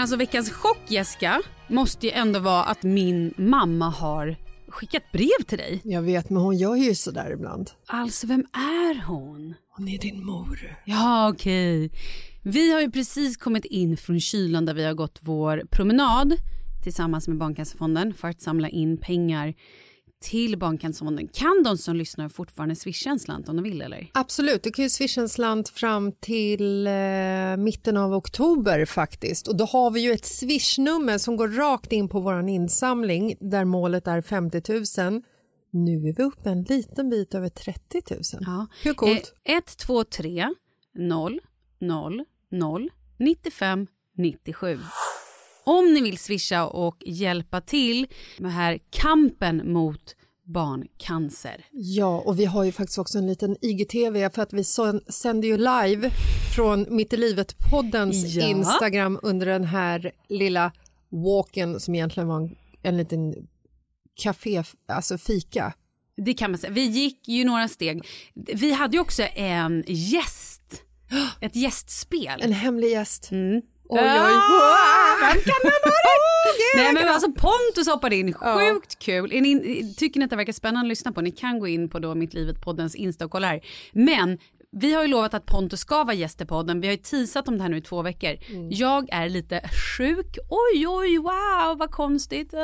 Men alltså, veckans chock, Jessica, måste ju ändå vara att min mamma har skickat brev till dig. Jag vet, men hon gör ju sådär ibland. Alltså, vem är hon? Hon är din mor. Ja, okej. Vi har ju precis kommit in från kylan där vi har gått vår promenad tillsammans med Barncancerfonden för att samla in pengar till Barncancerfonden. Kan de som lyssnar fortfarande swisha en slant om de vill eller? Absolut, du kan ju swisha en slant fram till eh, mitten av oktober faktiskt. Och då har vi ju ett swishnummer som går rakt in på vår insamling där målet är 50 000. Nu är vi uppe en liten bit över 30 000. Ja. Hur coolt? Eh, 1, 2, 3, 0, 0, 0, 95, 97. Om ni vill swisha och hjälpa till med här kampen mot barncancer. Ja, och vi har ju faktiskt också en liten IGTV för att vi sänder ju live från Mitt i livet-poddens Ja. Instagram under den här lilla walken som egentligen var en, en liten café, alltså fika. Det kan man säga. Vi gick ju några steg. Vi hade ju också en gäst. Ett gästspel. En hemlig gäst. Mm. Oj, oj, Ah, Vem kan det varit? Nej men alltså Pontus hoppade in, sjukt kul. Ni, tycker ni att det verkar spännande att lyssna på? Ni kan gå in på då Mitt livet poddens Insta och kolla här. Men vi har ju lovat att Pontus ska vara gäst i podden. Vi har ju teasat om det här nu i två veckor. Jag är lite sjuk. Oj, oj, wow, vad konstigt. Uh.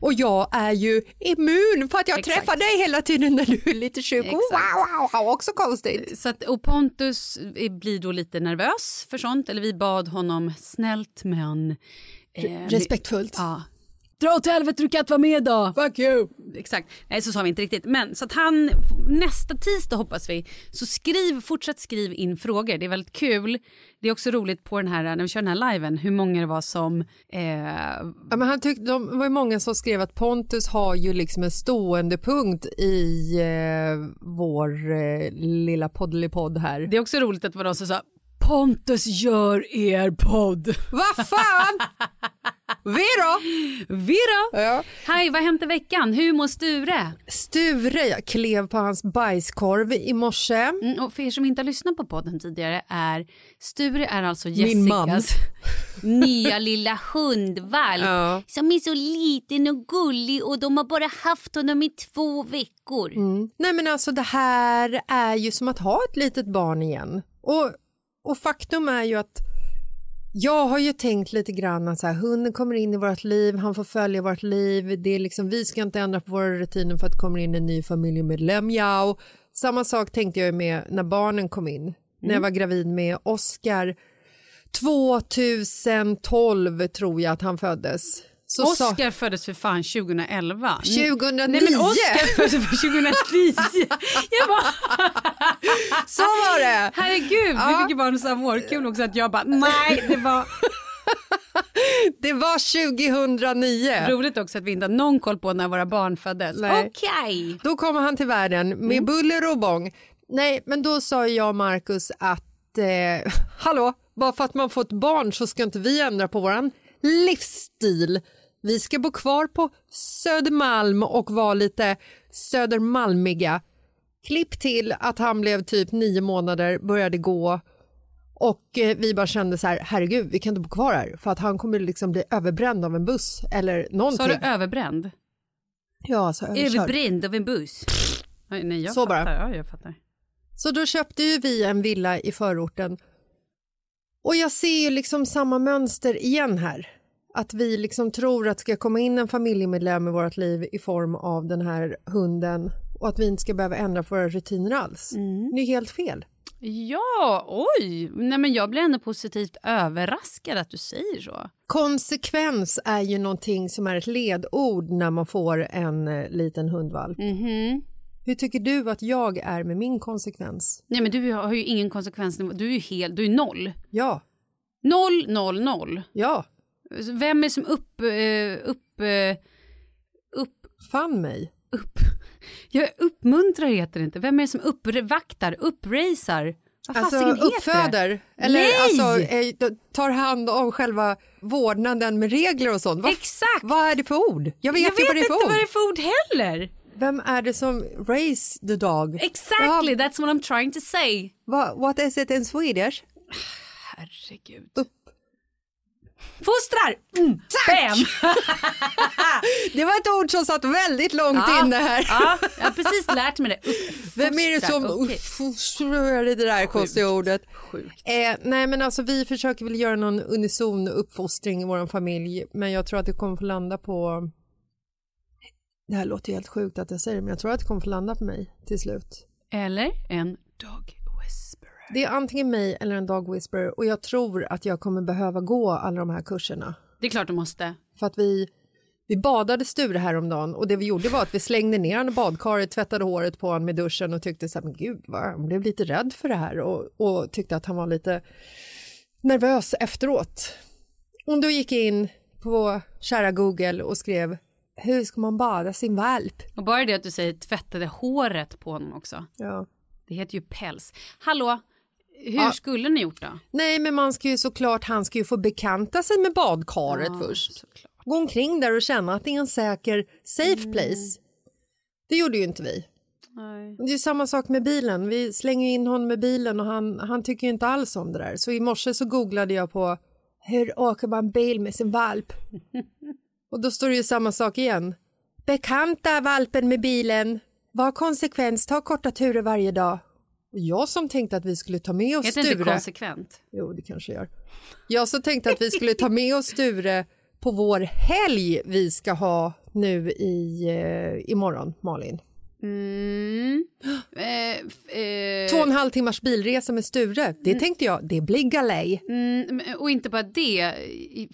Och jag är ju immun för att jag Exakt. träffar dig hela tiden när du är lite sjuk. Exakt. wow, wow, wow, också konstigt. Så att, och Pontus eh, blir då lite nervös för sånt. Eller vi bad honom snällt men... eh, Respektfullt. Ja. Dra åt helvete, du kan inte vara med då. Fuck you. Exakt. Nej, så sa vi inte riktigt. Men så att han, nästa tisdag hoppas vi, så skriv, fortsätt skriv in frågor. Det är väldigt kul. Det är också roligt på den här, när vi kör den här liven, hur många det var som... Eh, Ja, men han tyckte, de var ju många som skrev att Pontus har ju liksom en stående punkt i eh, vår eh, lilla poddelipodd här. det är också roligt att det var de som sa Pontus gör er podd. Vad fan! Vi då? Vira! Ja. Hej, vad i veckan? Hur mår Sture? Sture, jag klev på hans bajskorv i morse. Mm, och för er som inte har lyssnat på podden tidigare är Sture är alltså. Jessicas nya lilla hundvalp Ja. som är så liten och gullig och de har bara haft honom i två veckor. Nej men alltså det här är ju som att ha ett litet barn igen. Och, och faktum är ju att jag har ju tänkt lite grann att så här, hunden kommer in i vårt liv, han får följa vårt liv, det är liksom, vi ska inte ändra på våra rutiner för att det kommer in en ny familjemedlem, ja. Samma sak tänkte jag med när barnen kom in, när jag var gravid med Oscar 2012 tror jag att han föddes. Så sa- Oscar föddes för fan 2011. 2009! Nej men Oscar föddes för 2009. Jag bara, Så var det! herregud, vi Ja. fick ju barn samma år. Kul också att jag bara, nej det var Det var 2009. roligt också att vi inte har någon koll på när våra barn föddes. Okej. Då kommer han till världen med buller och bång. Nej, men då sa jag och Marcus att eh, hallå, bara för att man får ett barn så ska inte vi ändra på våran livsstil. Vi ska bo kvar på Södermalm och vara lite södermalmiga. Klipp till att han blev typ nio månader, började gå och eh, vi bara kände så här, herregud, vi kan inte bo kvar här för att han kommer liksom bli överbränd av en buss eller någonting. Sa du överbränd? Ja, alltså överkörd. Överbränd av en buss? Nej, nej jag Så fattar. bara. Ja, jag fattar. Så då köpte ju vi en villa i förorten. Och jag ser ju liksom samma mönster igen här. Att vi liksom tror att ska komma in en familjemedlem i vårt liv i form av den här hunden och att vi inte ska behöva ändra våra rutiner alls. Det är helt fel. Ja, oj! Nej, men jag blir ändå positivt överraskad att du säger så. Konsekvens är ju någonting som är ett ledord när man får en eh, liten hundvalp. Mhm. Hur tycker du att jag är med min konsekvens? Nej, men du har ju ingen konsekvens. Du är ju helt, du är noll. Ja, Noll, noll, noll. ja, Vem är som upp, eh, upp, eh, upp, fan mig. upp. Jag uppmuntrar heter det inte. Vem är det som uppvaktar, uppraisar? Vad Alltså heter uppföder, eller Nej! alltså eh, tar hand om själva vårdnaden med regler och sånt. Vad, Exakt! vad är det för ord? Jag vet, Jag vet vad inte vad det är för ord heller. Vem är det som raise the dog? Exactly, Ja, that's what I'm trying to say. vad- what is it in Swedish? Herregud. Upp. Fostrar! Mm. Bam! Det var ett ord som satt väldigt långt Ja. inne här. Ja, jag har precis lärt mig det. Uppfostrar, Vem är det som uppfostrar det där konstiga ordet? Sjukt. Eh, nej men alltså vi försöker väl göra någon unison uppfostring i vår familj men jag tror att det kommer få landa på det här låter helt sjukt att jag säger det men jag tror att det kommer få landa på mig till slut. Eller en whisperer. Det är antingen mig eller en dog whisperer och jag tror att jag kommer behöva gå alla de här kurserna. Det är klart du måste. För att vi, vi badade Sture häromdagen och det vi gjorde var att vi slängde ner honom i badkaret, tvättade håret på honom med duschen och tyckte så här, men gud, vad, han blev lite rädd för det här och, och tyckte att han var lite nervös efteråt. Och då gick jag in på kära Google och skrev hur ska man bada sin valp? Och bara det att du säger tvättade håret på honom också. Ja. Det heter ju päls. Hallå, hur Ja. skulle ni gjort då? Nej, men man ska ju såklart, han ska ju få bekanta sig med badkaret först. Såklart. Gå omkring där och känna att det är en säker, safe place. Det gjorde ju inte vi. Nej. Det är samma sak med bilen. Vi slänger in honom med bilen och han, han tycker inte alls om det där. Så i morse så googlade jag på hur åker man bil med sin valp? och då står det ju samma sak igen. Bekanta valpen med bilen. Var konsekvens, ta korta turer varje dag. Jag som tänkte att vi skulle ta med oss Heter det inte Sture. konsekvent? Jo, det kanske gör. Jag som tänkte att vi skulle ta med oss Sture på vår helg vi ska ha nu i eh, imorgon, Malin. Mm. Eh, eh, Två och en halv timmars bilresa med Sture. Det tänkte jag, det blir galej. Mm, och inte bara det,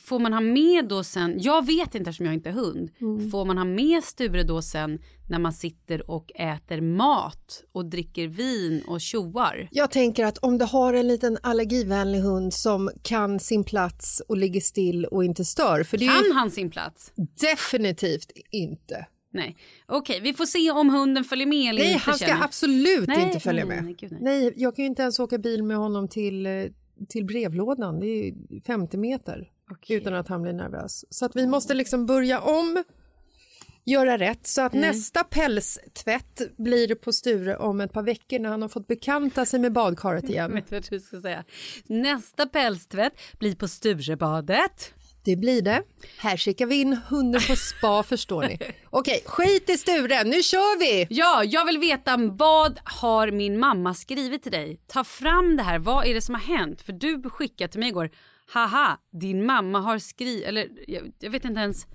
får man ha med då sen, jag vet inte eftersom jag inte är hund, Mm. får man ha med Sture då sen när man sitter och äter mat och dricker vin och tjoar? Jag tänker att om du har en liten allergivänlig hund som kan sin plats och ligger still och inte stör, för Kan ju han sin plats? definitivt inte. Nej. Okej, vi får se om hunden följer med eller Nej, inte. han ska känner jag. absolut Nej, inte följa nej, med. nej, gud, nej. jag kan ju inte ens åka bil med honom till, eh, till brevlådan. Det är ju 50 meter Okej. utan att han blir nervös. Så att vi måste liksom börja om, göra rätt. Så Mm. att nästa pälstvätt blir på Sture om ett par veckor när han har fått bekanta sig med badkaret igen. Vet du vad jag ska säga? Nästa pälstvätt blir på Sturebadet. Det blir det. Här skickar vi in hunden på spa förstår ni. Okej, skit i Sture, nu kör vi! Ja, jag vill veta vad har min mamma skrivit till dig? Ta fram det här, vad är det som har hänt? För du skickade till mig igår, haha, din mamma har skrivit, eller jag, jag vet inte ens.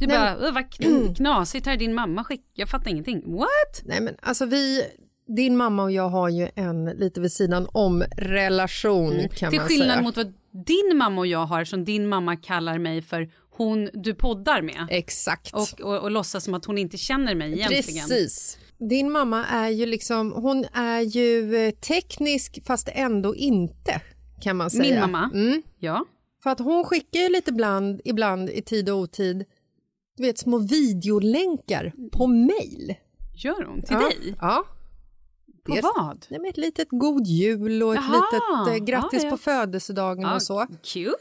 Du Nej, bara, "Åh, vad kn- knasigt här din mamma skick. Jag fattar ingenting. What? Nej men alltså vi, din mamma och jag har ju en lite vid sidan om relation kan Mm. Till man skillnad säga. mot vad din mamma och jag har som din mamma kallar mig för hon du poddar med. Exakt. Och, och, och låtsas som att hon inte känner mig egentligen. Precis. Din mamma är ju liksom, hon är ju eh, teknisk fast ändå inte kan man säga. Min mamma? Mm. Ja. För att hon skickar ju lite ibland, ibland i tid och otid, du vet små videolänkar på mail. Gör hon? Till ja. dig? Ja. På Dels- vad? Nej, ett litet god jul och ett Jaha. litet eh, grattis Ja, ja. på födelsedagen Ja, och så. Cute.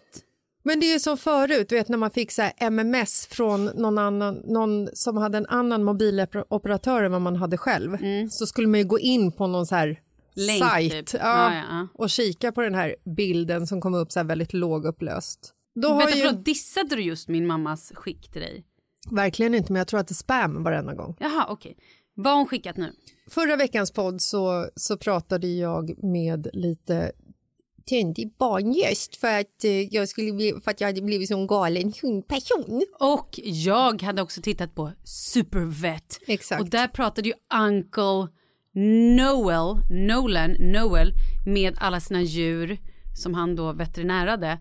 Men det är ju som förut, vet när man fick så här MMS från någon, annan, någon som hade en annan mobiloperatör än vad man hade själv. Så skulle man ju gå in på någon så här Mm. Länk, sajt typ. ja, Ja, och kika på den här bilden som kom upp så här väldigt lågupplöst. Då har Vänta, ju, förlåt, dissade du just min mammas skick till dig? verkligen inte, men jag tror att det är spam varenda gång. Jaha, okej. Vad har hon skickat nu? Förra veckans podd så, så pratade jag med lite töntig barngäst för att, eh, jag skulle bli, för att jag hade blivit som galen hundperson. Och jag hade också tittat på Supervet. Exakt. Och där pratade ju Uncle Noel, Nolan, Noel med alla sina djur som han då veterinärade.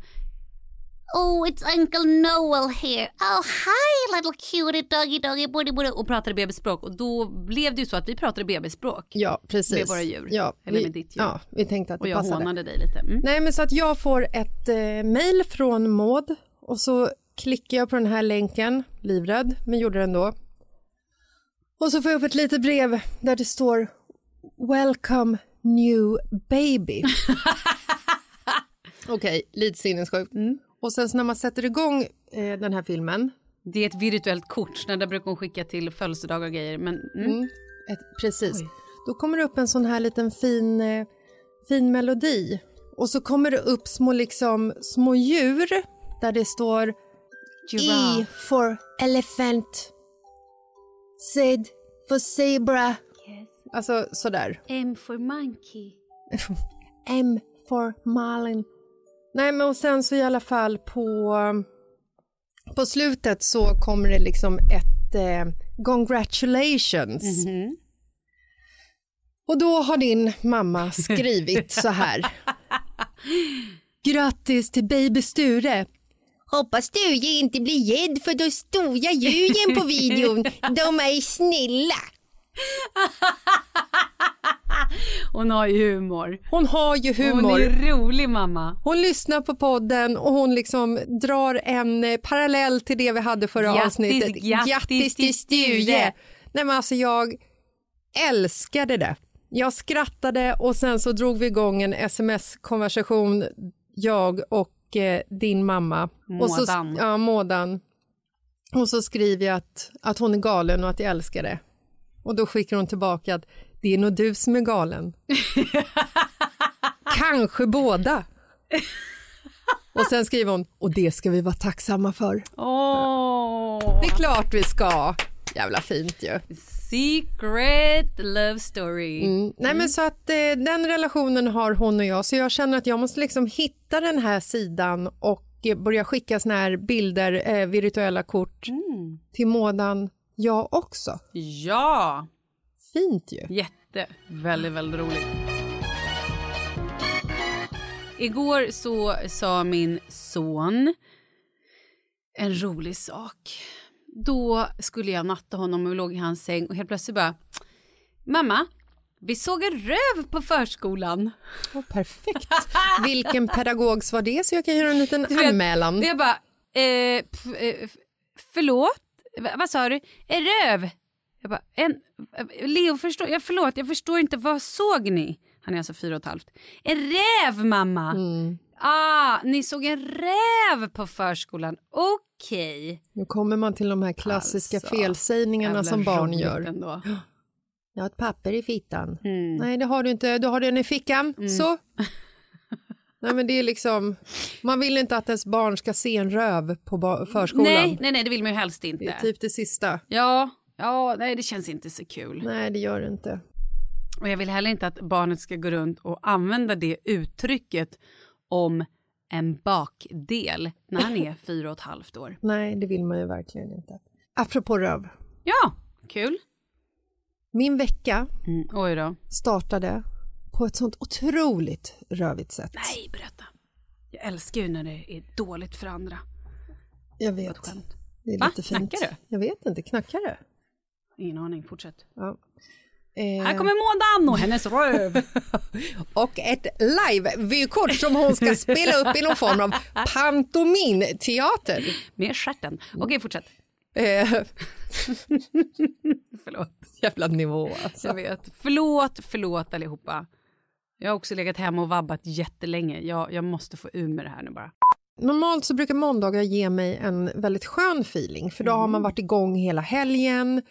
Oh, it's Uncle Noel here. Oh, hi, little cutie doggy doggy booty booty. Och pratade bebisspråk och då blev det ju så att vi pratade bebisspråk. Ja, precis. Med våra djur. Ja, Eller vi, med ditt djur. Ja, vi tänkte att Och det jag passade. hånade dig lite. Mm. Nej, men så att jag får ett eh, mejl från Maud och så klickar jag på den här länken, livrädd, men gjorde det ändå. Och så får jag upp ett litet brev där det står Welcome new baby. Okej, lite sinnessjukt. Och sen när man sätter igång eh, den här filmen, Det är ett virtuellt kort, när det brukar hon skicka till födelsedagar och grejer. Men, mm. ett, precis, då kommer det upp en sån här liten fin, eh, fin melodi. Och så kommer det upp små, liksom, små djur där det står E Giraffe. for elephant, Z for zebra. Alltså sådär. M for monkey. M for Malin. Nej men och sen så i alla fall på, på slutet så kommer det liksom ett eh, congratulations. Och då har din mamma skrivit så här. Grattis till baby Sture. Hoppas Sture inte blir rädd för de stora djuren på videon. De är snälla. Hon har ju humor. Hon har ju humor. Hon är rolig mamma. Hon lyssnar på podden och hon liksom drar en eh, parallell till det vi hade förra Grattis, avsnittet. grattis till Sture. Nej men alltså jag älskade det. Jag skrattade och sen så drog vi igång en sms-konversation, jag och eh, din mamma. Och så, Mådan. ja, Mådan. Och så skriver jag att, att hon är galen och att jag älskar det. Och då skickar hon tillbaka att det är nog du som är galen. Kanske båda. Och sen skriver hon, och det ska vi vara tacksamma för. Åh! Det är klart vi ska. Jävla fint ju. Secret love story. Mm. Nej men så att eh, den relationen har hon och jag så jag känner att jag måste liksom hitta den här sidan och eh, börja skicka såna här bilder, eh, virtuella kort till Mådan jag också. Ja, Fint ju. jätte. Väldigt, väldigt roligt. Igår så sa min son en rolig sak. Då skulle jag natta honom och vi låg i hans säng och helt plötsligt bara Mamma, vi såg en röv på förskolan. Åh, perfekt. Vilken pedagog var det så jag kan göra en liten Du vet, anmälan. Jag bara, eh, eh, förlåt? Va- vad sa du? En röv? Jag bara, en, Leo, förstår, jag, förlåt, jag förstår inte, vad såg ni? Han är alltså fyra och ett halvt. En räv mamma! Mm. Ah, ni såg en räv på förskolan, okej. Nu kommer man till de här klassiska Alltså, felsägningarna som barn gör. Ändå. Jag har ett papper i fittan. Mm. Nej, det har du inte. Du har den i fickan. Så. Nej, men det är liksom... Man vill inte att ens barn ska se en röv på förskolan. Nej, nej, nej, det vill man ju helst inte. Det är typ det sista. Ja, ja, nej det känns inte så kul. Nej, det gör det inte. Och jag vill heller inte att barnet ska gå runt och använda det uttrycket om en bakdel när han är fyra och ett halvt år. Nej, det vill man ju verkligen inte. Apropå röv. Ja, kul. Min vecka Mm, oj då. startade på ett sånt otroligt rövigt sätt. Nej, berätta. Jag älskar ju när det är dåligt för andra. Jag vet. Det är Va? lite fint. Knackar du? Jag vet inte. Knackar det? Ingen aning, fortsätt. Ja. Eh, Här kommer Måndan och hennes röv. och ett live-vykort som hon ska spela upp i någon form av pantominteater. Med stjärten. Okej, fortsätt. Eh, Förlåt. jävla nivå alltså. Jag vet. Förlåt, förlåt allihopa. Jag har också legat hemma och vabbat jättelänge. Jag, jag måste få ur med det här nu bara. Normalt så brukar måndagar ge mig en väldigt skön feeling för då har man varit igång hela helgen.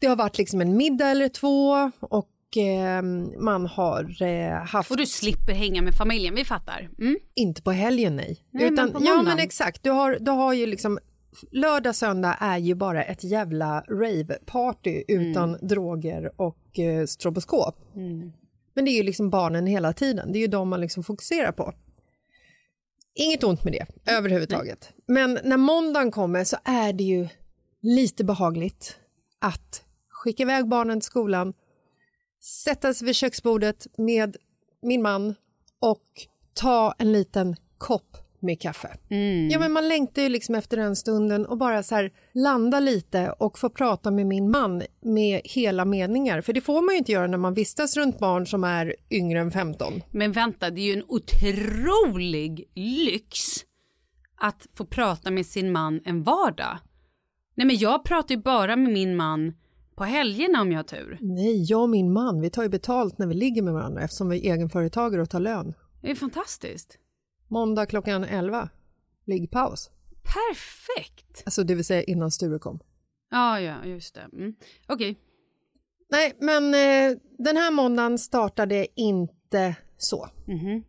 Det har varit liksom en middag eller två och eh, man har eh, haft... Och du slipper hänga med familjen, vi fattar. Mm. Inte på helgen, nej. Nej, men på ja, men exakt. Du har, du har ju liksom... Lördag, söndag är ju bara ett jävla rave-party utan droger och eh, stroboskop. Men det är ju liksom barnen hela tiden. Det är ju de man liksom fokuserar på. Inget ont med det överhuvudtaget. Men när måndagen kommer så är det ju lite behagligt att skicka iväg barnen till skolan, sätta sig vid köksbordet med min man och ta en liten kopp med kaffe. Ja, men man längtar ju liksom efter den stunden och bara så här landa lite och få prata med min man med hela meningar. För det får man ju inte göra när man vistas runt barn som är yngre än 15. Men vänta, det är ju en otrolig lyx att få prata med sin man en vardag. Nej men jag pratar ju bara med min man på helgerna om jag har tur. Nej, jag och min man, vi tar ju betalt när vi ligger med varandra eftersom vi är egenföretagare och tar lön. Det är fantastiskt. Måndag klockan 11, liggpaus. Perfekt. Alltså det vill säga innan Sture kom. Ja, ja, just det. Mm. Okej. Nej, men eh, den här måndagen startade inte så. Mhm.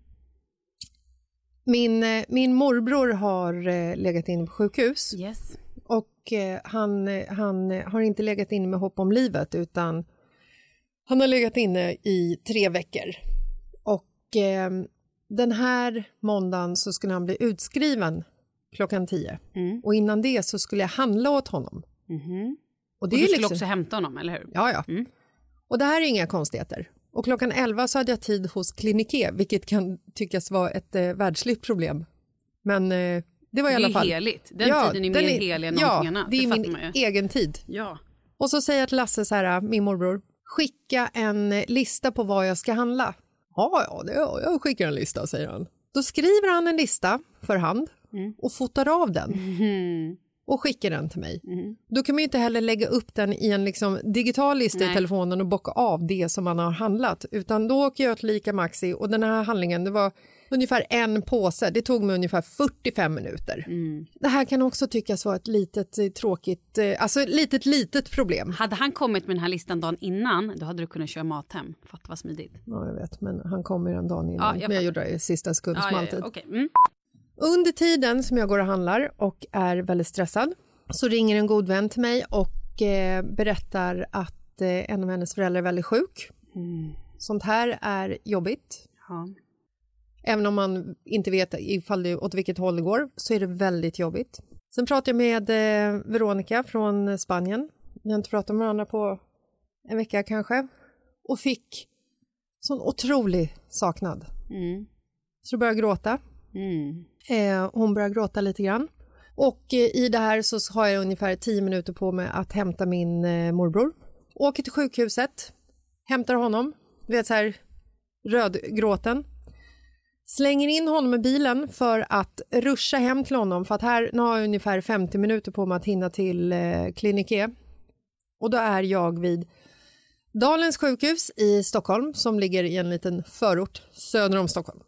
Min, eh, min morbror har eh, legat inne på sjukhus Yes. Och eh, han, eh, han eh, har inte legat inne med hopp om livet utan han har legat inne i tre veckor. Och eh, den här måndagen så skulle han bli utskriven klockan tio Mm. och innan det så skulle jag handla åt honom. Mhm. Och Och det du är skulle liksom... också hämta honom, eller hur? Ja, ja. Mm. Och det här är inga konstigheter. Och klockan 11 så hade jag tid hos Kliniké, vilket kan tyckas vara ett eh, världsligt problem. Men eh, det var i Det alla är fall... heligt. Den tiden är mer helig än ja, annat. det är fattar min egen tid. Ja. Och så säger jag till Lasse, så här, min morbror, skicka en lista på vad jag ska handla. Ja, ja, det, ja, jag skickar en lista, säger han. Då skriver han en lista för hand Mm. och fotar av den och skickar den till mig. Då kan man ju inte heller lägga upp den i en liksom digital lista i Nej. telefonen och bocka av det som man har handlat. Utan då åker jag till Lika Maxi och den här handlingen, det var ungefär en påse. Det tog mig ungefär 45 minuter. Det här kan också tyckas vara ett litet eh, tråkigt, eh, alltså ett litet litet problem. Hade han kommit med den här listan dagen innan, då hade du kunnat köra mat hem. Fatta vad smidigt. Ja, jag vet, men han kommer en dag innan. Ja, jag men jag gjorde det i sista sekund Ja, ja, ja, okej. Mm. Under tiden som jag går och handlar och är väldigt stressad så ringer en god vän till mig och eh, berättar att eh, en av hennes föräldrar är väldigt sjuk. Sånt här är jobbigt. Ja. Även om man inte vet ifall det, åt vilket håll det går så är det väldigt jobbigt. Sen pratade jag med eh, Veronica från Spanien. Vi har inte pratat med varandra på en vecka kanske. Och fick sån otrolig saknad. Mm. Så jag började gråta. Mm. Eh, hon börjar gråta lite grann. Och eh, i det här så har jag ungefär tio minuter på mig att hämta min eh, morbror. Åker till sjukhuset, hämtar honom, du vet så här rödgråten. Slänger in honom i bilen för att ruscha hem till honom för att här nu har jag ungefär 50 minuter på mig att hinna till eh, Klinik E. Och då är jag vid Dalens sjukhus i Stockholm som ligger i en liten förort söder om Stockholm.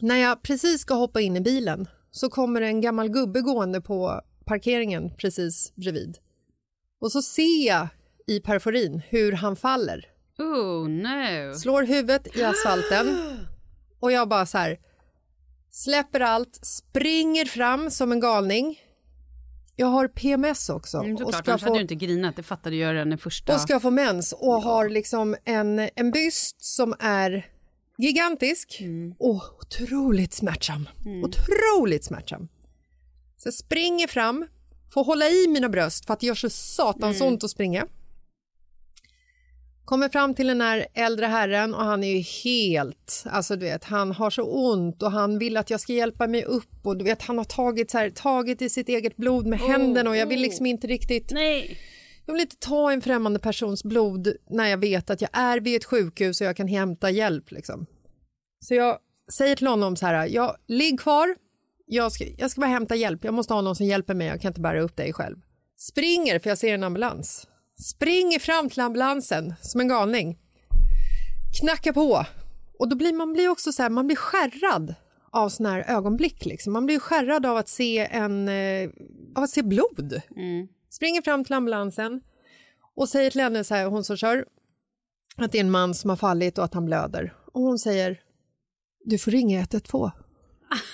När jag precis ska hoppa in i bilen så kommer en gammal gubbe gående på parkeringen precis bredvid. Och så ser jag i periferin hur han faller, Oh no. slår huvudet i asfalten och jag bara så här släpper allt, springer fram som en galning. Jag har PMS också Mm, och, såklart, ska annars hade få, du inte grinat. Det fattade jag redan i första. och ska få mens och har liksom en, en byst som är gigantisk Mm. och otroligt smärtsam. Otroligt smärtsam. Så jag springer fram, får hålla i mina bröst för att det gör så satans Mm. ont att springa. Kommer fram till den här äldre herren och han är ju helt, alltså du vet, han har så ont och han vill att jag ska hjälpa mig upp och du vet, han har tagit, så här, tagit i sitt eget blod med händerna och jag vill liksom inte riktigt Nej. jag vill inte ta en främmande persons blod när jag vet att jag är vid ett sjukhus och jag kan hämta hjälp. Liksom. Så jag säger till honom så här, jag, ligg kvar, jag ska, jag ska bara hämta hjälp, jag måste ha någon som hjälper mig, jag kan inte bära upp dig själv. Springer, för jag ser en ambulans. Springer fram till ambulansen som en galning. Knackar på. Och då blir man blir också så här, man blir skärrad av såna här ögonblick. Liksom. Man blir skärrad av att se, en, eh, av att se blod. Springer fram till ambulansen och säger till henne, så här, hon som kör, att det är en man som har fallit och att han blöder. Och hon säger, du får ringa 112.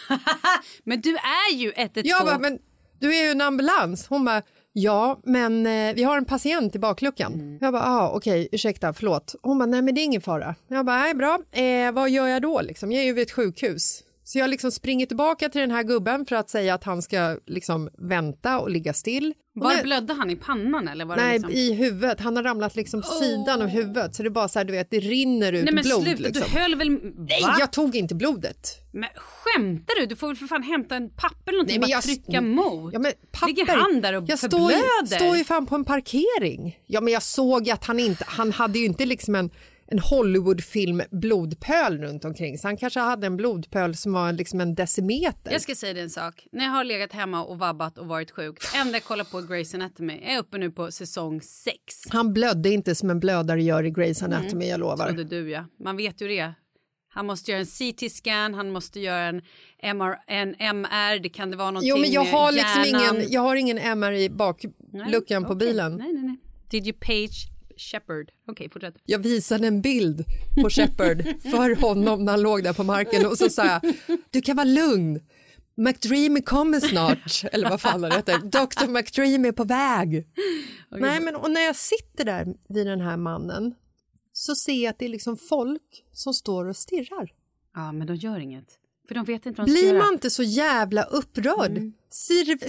Men du är ju 112. Jag bara, men du är ju en ambulans. Hon bara, ja, men eh, vi har en patient i bakluckan. Jag bara, ah, okej, ursäkta, förlåt. Hon bara, nej men det är ingen fara. Jag bara, nej bra, eh, vad gör jag då liksom? Jag är ju vid ett sjukhus. Så jag liksom springer tillbaka till den här gubben för att säga att han ska liksom vänta och ligga still. Var när- blödde han i pannan eller? Var det Nej, liksom... i huvudet. Han har ramlat liksom sidan av huvudet så det bara så här, du vet, det rinner ut Nej men blod. sluta, liksom. du höll väl... Nej, Va? jag tog inte blodet. Men skämtar du? Du får väl för fan hämta en papper eller någonting Nej, men bara jag- trycka mot. Ja, men papper. Ligger han där och jag förblöder? står ju fan på en parkering. Ja, men jag såg ju att han inte, han hade ju inte liksom en, en Hollywoodfilm blodpöl runt omkring så han kanske hade en blodpöl som var liksom en decimeter. Jag ska säga dig en sak. När jag har legat hemma och vabbat och varit sjuk. Det enda jag kollar på är Grey's Anatomy. Jag är uppe nu på säsong 6. Han blödde inte som en blödare gör i Grey's Anatomy, jag lovar. Trodde du ja. Man vet ju det. Han måste göra en CT-scan, han måste göra en, MR, en MR, det kan det vara någonting Jo, men jag med har liksom hjärnan. ingen, jag har ingen MR i bakluckan på okej. bilen. Nej, nej, nej. Did you page Shepard? Okej, fortsätt. Jag visade en bild på Shepard för honom när han låg där på marken och så sa jag, du kan vara lugn. McDreamy kommer snart, eller vad fan han heter. Dr McDreamy är på väg. Nej, men och när jag sitter där vid den här mannen så ser jag att det är liksom folk som står och stirrar. Ja, men de gör inget. För de vet inte vad de Blir man inte så jävla upprörd? Civ-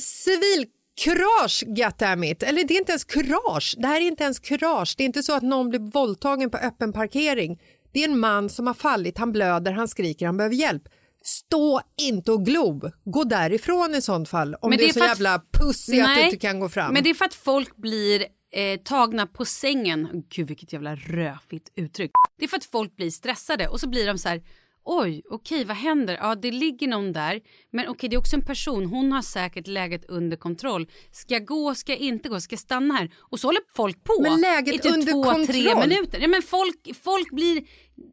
Civilkurage, goddammit. Eller det är inte ens kurage. Det här är inte ens kurage. Det är inte så att någon blir våldtagen på öppen parkering. Det är en man som har fallit, han blöder, han skriker, han behöver hjälp. Stå inte och glo. Gå därifrån i sånt fall. Om Men det är så att- jävla pussig att du inte kan gå fram. Men det är för att folk blir eh, tagna på sängen. Gud vilket jävla röfigt uttryck. Det är för att folk blir stressade och så blir de så här Oj, okej, vad händer? Ja, det ligger någon där. Men okej, det är också en person. Hon har säkert läget under kontroll. Ska jag gå? Ska jag inte gå? Ska jag stanna här? Och så håller folk på Men läget i typ under två, tre kontroll? minuter. Ja, men folk, folk blir...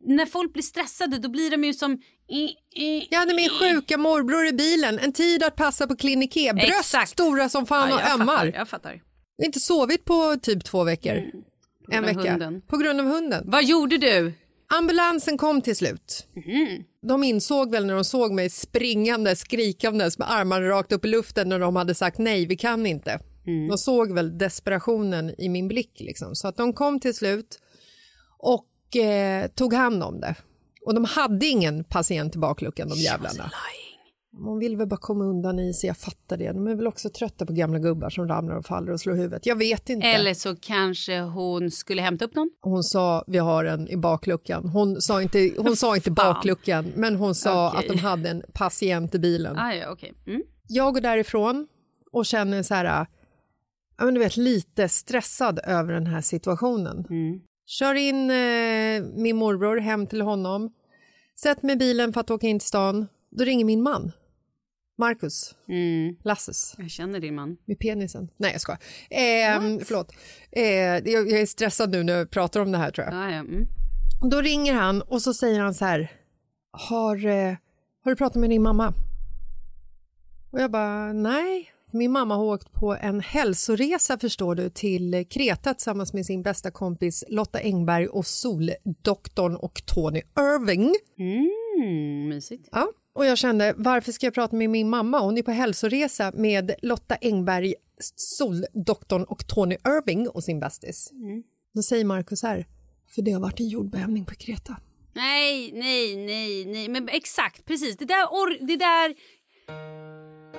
När folk blir stressade då blir de ju som... Jag hade min sjuka morbror i bilen, en tid att passa på klinik E. Bröst Exakt. stora som fan Ja, och ömmar. fattar, jag fattar. Inte sovit på typ två veckor. en grund av vecka. hunden. På grund av hunden. Vad gjorde du? Ambulansen kom till slut. Mhm. De insåg väl när de såg mig springande, skrikandes med armarna rakt upp i luften när de hade sagt nej, vi kan inte. De såg väl desperationen i min blick. Liksom. Så att de kom till slut och eh, tog hand om det. Och de hade ingen patient i bakluckan, de jävlarna. De vill väl bara komma undan i sig, jag fattar det. De är väl också trötta på gamla gubbar som ramlar och faller och slår huvudet. Jag vet inte. Eller så kanske hon skulle hämta upp någon. Hon sa vi har en i bakluckan. Hon sa inte, hon sa inte bakluckan, men hon sa Okej. att de hade en patient i bilen. Ah, ja, okej. Mm. Jag går därifrån och känner så här, ja, men du vet, lite stressad över den här situationen. Kör in eh, min morbror hem till honom, sätt mig i bilen för att åka in till stan. Då ringer min man, Marcus, Mm. Lasses, Jag känner din man. med penisen. Nej, jag skojar. Eh, förlåt. Eh, jag, jag är stressad nu när jag pratar om det här tror jag. Ah, ja. mm. Då ringer han och så säger han så här, har, eh, har du pratat med din mamma? Och jag bara, nej. Min mamma har åkt på en hälsoresa förstår du till Kreta tillsammans med sin bästa kompis Lotta Engberg och Soldoktorn och Tony Irving. Mm, mysigt. Ja, och jag kände, varför ska jag prata med min mamma? Hon är på hälsoresa med Lotta Engberg, Soldoktorn och Tony Irving och sin bästis. Då säger Markus här, för det har varit en jordbävning på Kreta. Nej, nej, nej, nej. Men exakt, precis. Det där... Or- det där...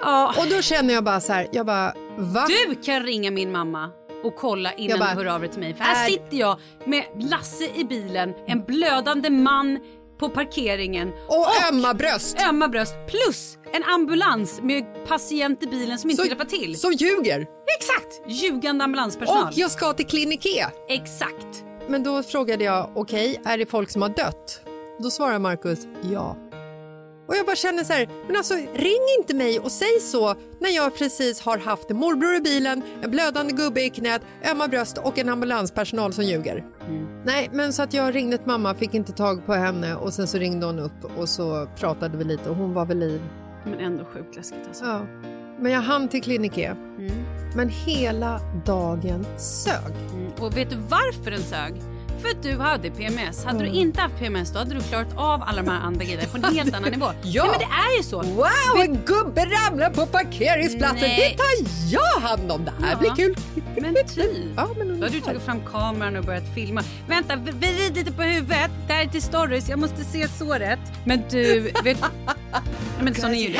Ja. Och då känner jag bara så här, jag bara, va? Du kan ringa min mamma och kolla innan bara, du hör av dig till mig. För här är- sitter jag med Lasse i bilen, en blödande man på parkeringen Och ömma bröst. ömma bröst plus en ambulans med patient i bilen som inte hjälpa till. Som ljuger. Exakt! Ljugande ambulanspersonal. Och jag ska till Kliniké. Exakt. Men då frågade jag, okej, är det folk som har dött? Då svarar Markus, ja. Och jag bara känner så här, men alltså ring inte mig och säg så när jag precis har haft morbror i bilen, en blödande gubbe i knät, ömma bröst och en ambulanspersonal som ljuger. Nej, men så att jag ringde till mamma, fick inte tag på henne och sen så ringde hon upp och så pratade vi lite och hon var vid liv. Men ändå sjukt läskigt alltså. Ja. Men jag hann till Kliniké. Men hela dagen sög. Mm. Och vet du varför den sög? För att du hade PMS. Hade du inte haft PMS då hade du klarat av alla de här andra grejerna på en helt annan nivå. Ja. Nej, men det är ju så. Wow, en gubbe ramlar på parkeringsplatsen. Nej. Det tar jag hand om. Det här Ja. blir kul. Men typ. Ja, men Då har du tagit fram kameran och börjat filma. Vänta, vrid lite på huvudet. Det här är till stories. Jag måste se såret. Men du, vet... Nej, men sån är ju du.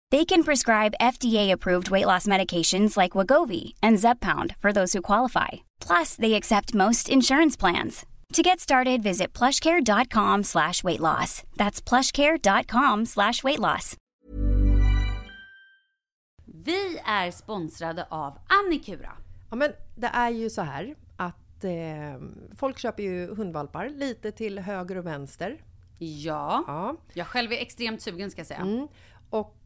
They can prescribe FDA-approved weight loss medications like Wagovi and Zepbound for those who qualify. Plus, they accept most insurance plans. To get started, visit plushcare.com slash weight loss. That's plushcare.com slash weight loss. Vi är sponsrade av Annikura. Ja, men det är ju så här att eh, folk köper ju hundvalpar lite till höger och vänster. Ja. Ja. Jag själv är extremt sugen ska jag säga. Mm. Och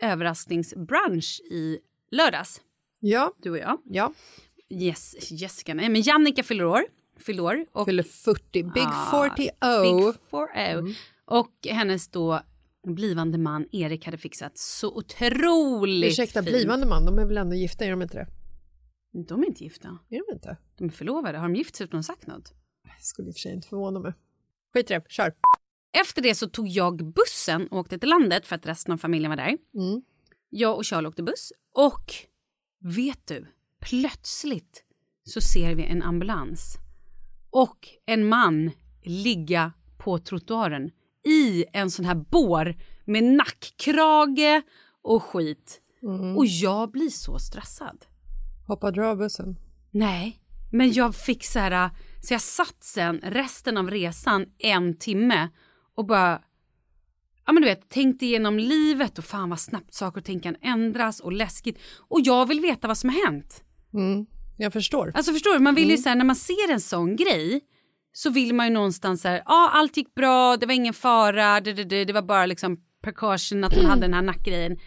överraskningsbrunch i lördags. Ja, Du och jag. ja. Yes, Jessica, nej men Jannica fyller år. Fyller år. Och, Fyller 40, Big Ah, 40 Big 40. Och hennes då blivande man Erik hade fixat så otroligt Ursäkta, fint. blivande man, de är väl ändå gifta, är de inte det? De är inte gifta. Är de inte? De är förlovade. Har de gift sig utan att sagt något? Jag skulle i och för sig inte förvåna mig. Skit i det, kör! Efter det så tog jag bussen och åkte till landet för att resten av familjen var där. Mm. Jag och Charlie åkte buss och vet du, plötsligt så ser vi en ambulans och en man ligga på trottoaren i en sån här bår med nackkrage och skit. Och jag blir så stressad. Hoppade du av bussen? Nej, men jag fick så här, så jag satt sen resten av resan en timme och bara, ja men du vet, tänkte igenom livet och fan vad snabbt saker och ting kan ändras och läskigt. Och jag vill veta vad som har hänt. Mm. Jag förstår. Alltså förstår du, man vill ju så här, när man ser en sån grej så vill man ju någonstans så här, ja allt gick bra, det var ingen fara, det, det, det, det var bara liksom precaution att hon hade den här nackgrejen.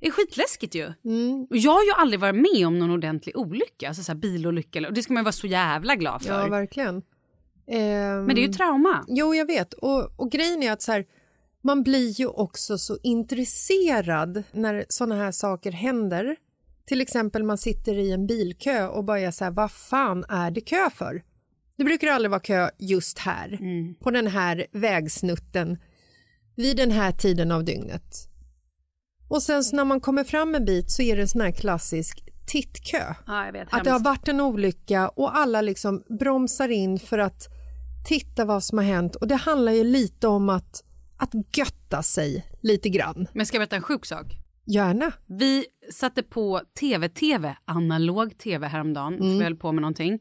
Det är skitläskigt ju. Mm. Och jag har ju aldrig varit med om någon ordentlig olycka, alltså så här bilolycka, och det ska man ju vara så jävla glad för. Ja, verkligen. Ehm, Men det är ju trauma. Jo, jag vet. Och, och grejen är att så här, man blir ju också så intresserad när såna här saker händer. Till exempel man sitter i en bilkö och bara är så här, vad fan är det kö för? Det brukar aldrig vara kö just här, på den här vägsnutten, vid den här tiden av dygnet. Och sen så när man kommer fram en bit så är det en sån här klassisk tittkö. Ja, jag vet. Att det har varit en olycka och alla liksom bromsar in för att titta vad som har hänt. Och det handlar ju lite om att, att götta sig lite grann. Men ska jag berätta en sjuk sak? Gärna. Vi satte på tv-tv, analog tv häromdagen, Mm. vi höll på med någonting.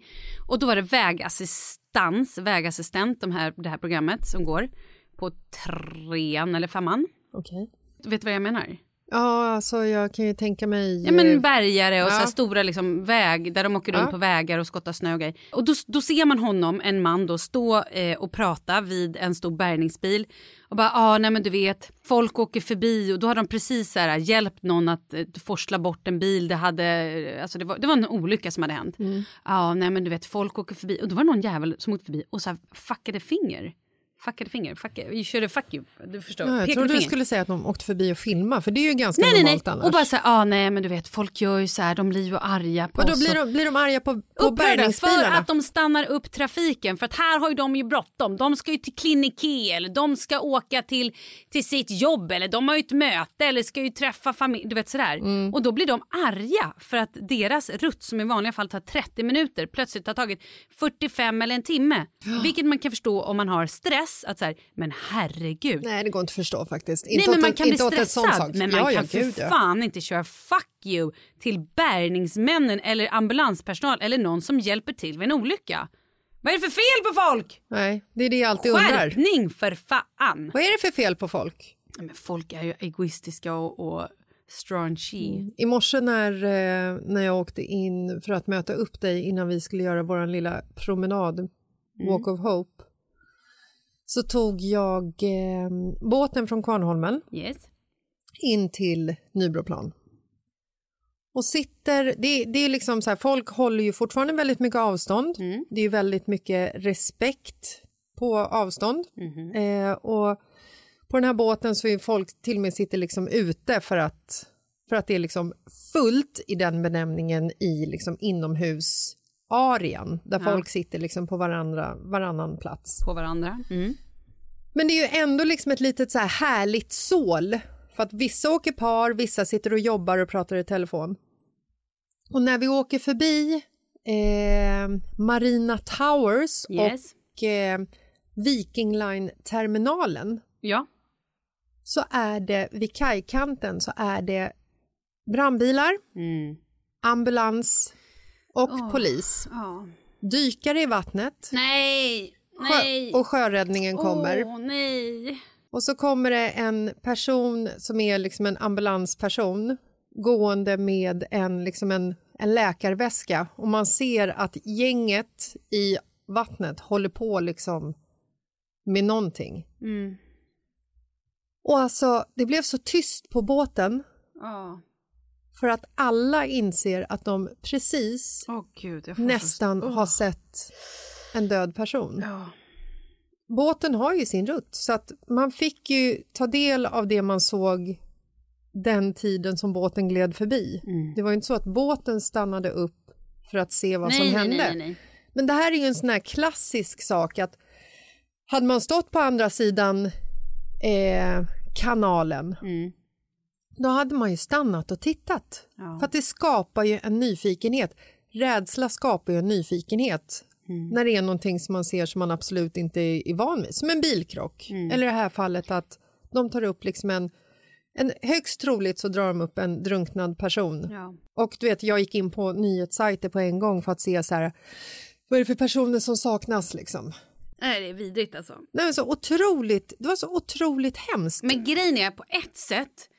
Och då var det vägassistans, vägassistent, de här, det här programmet som går på trean eller femman. Okej. Vet du vad jag menar? Ja, alltså jag kan ju tänka mig... Ja men eh, bärgare och så ja. stora liksom väg där de åker runt Ja. på vägar och skottar snö och grejer. Och då, då ser man honom, en man då, stå eh, och prata vid en stor bärgningsbil. Och bara, ja ah, nej men du vet, folk åker förbi och då har de precis så här, hjälpt någon att eh, forsla bort en bil. Det, hade, eh, alltså det, var, det var en olycka som hade hänt. Ja Mm. ah, nej men du vet, folk åker förbi. Och då var det någon jävel som åkte förbi och så här fuckade finger. Fuckade finger, fuck, you körde fuck you. Du förstår. Ja, jag trodde du skulle säga att de åkte förbi och filmade, för det är ju ganska Nej, nej, nej. normalt annars. Och bara så här, ah, nej men du vet, folk gör ju så här, de blir ju arga på Vadå, oss. blir och- de, blir de arga på, på Upprörda för bärgningsbilarna? att de stannar upp trafiken för att här har ju de ju bråttom. De ska ju till Clinique eller de ska åka till, till sitt jobb eller de har ju ett möte eller ska ju träffa familj. Du vet sådär. Mm. Och då blir de arga för att deras rutt som i vanliga fall tar 30 minuter plötsligt har tagit 45 eller en timme. Vilket man kan förstå om man har stress. Att så här, men herregud. Nej, det går inte att förstå faktiskt. Nej, Inte men åt man kan bli stressad. Men man ja, kan för ja. fan inte köra fuck you till bärgningsmännen eller ambulanspersonal eller någon som hjälper till vid en olycka. Vad är det för fel på folk? Nej, det är det jag alltid undrar. Skärpning för fan! Vad är det för fel på folk? Men folk är ju egoistiska och, och straunchy. I morse när, eh, när jag åkte in för att möta upp dig innan vi skulle göra vår lilla promenad, Mm. Walk of Hope, så tog jag eh, båten från Kvarnholmen Yes. in till Nybroplan. Och sitter, det, det är liksom så här, folk håller ju fortfarande väldigt mycket avstånd. Mm. Det är väldigt mycket respekt på avstånd. Mhm. Eh, och på den här båten så är folk till och med sitter liksom ute för att, för att det är liksom fullt i den benämningen i liksom inomhusarean där Ja. folk sitter liksom på varandra, varannan plats. På varandra. Mm. Men det är ju ändå liksom ett litet så här härligt sål. För att vissa åker par, vissa sitter och jobbar och pratar i telefon. Och när vi åker förbi eh, Marina Towers Yes. och eh, Viking Line-terminalen Ja. så är det vid kajkanten så är det brandbilar, Mm. ambulans och Åh. polis. ja. Dykare i vattnet Nej! sjö- och sjöräddningen kommer. Åh, nej! Och så kommer det en person som är liksom en ambulansperson gående med en, liksom en, en läkarväska och man ser att gänget i vattnet håller på liksom med någonting. Mm. Och alltså, det blev så tyst på båten Ja. För att alla inser att de precis Åh gud, nästan så... har sett en död person. Ja. Båten har ju sin rutt så att man fick ju ta del av det man såg den tiden som båten gled förbi. Mm. Det var ju inte så att båten stannade upp för att se vad Nej, som nej, hände. nej. Men det här är ju en sån här klassisk sak att hade man stått på andra sidan eh, kanalen Mm. Då hade man ju stannat och tittat. Ja. För att det skapar ju en nyfikenhet. Rädsla skapar ju en nyfikenhet Mm. när det är någonting som man ser som man absolut inte är, van vid. Som en bilkrock. Mm. Eller i det här fallet att de tar upp liksom en, en högst troligt så drar de upp en drunknad person. Ja. Och du vet, jag gick in på nyhetssajter på en gång för att se så här, vad är det för personer som saknas liksom. Nej, det är vidrigt alltså. Nej, så otroligt, det var så otroligt hemskt. Men grejen är på ett sätt,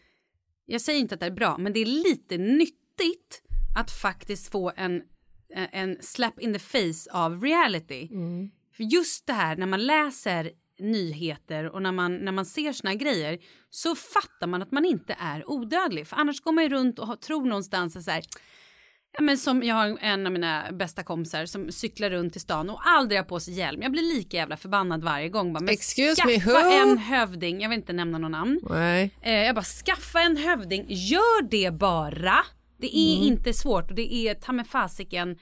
jag säger inte att det är bra, men det är lite nyttigt att faktiskt få en, en slap in the face av reality. För just det här när man läser nyheter och när man, när man ser såna grejer så fattar man att man inte är odödlig. För annars går man ju runt och har, tror någonstans att så här, men som jag har en av mina bästa kompisar som cyklar runt i stan och aldrig har på sig hjälm. Jag blir lika jävla förbannad varje gång. Bara, men Excuse skaffa me, who? en hövding, jag vill inte nämna någon namn. Nej. Eh, jag bara skaffa en hövding, gör det bara. Det är Mm. inte svårt och det är ta med fasiken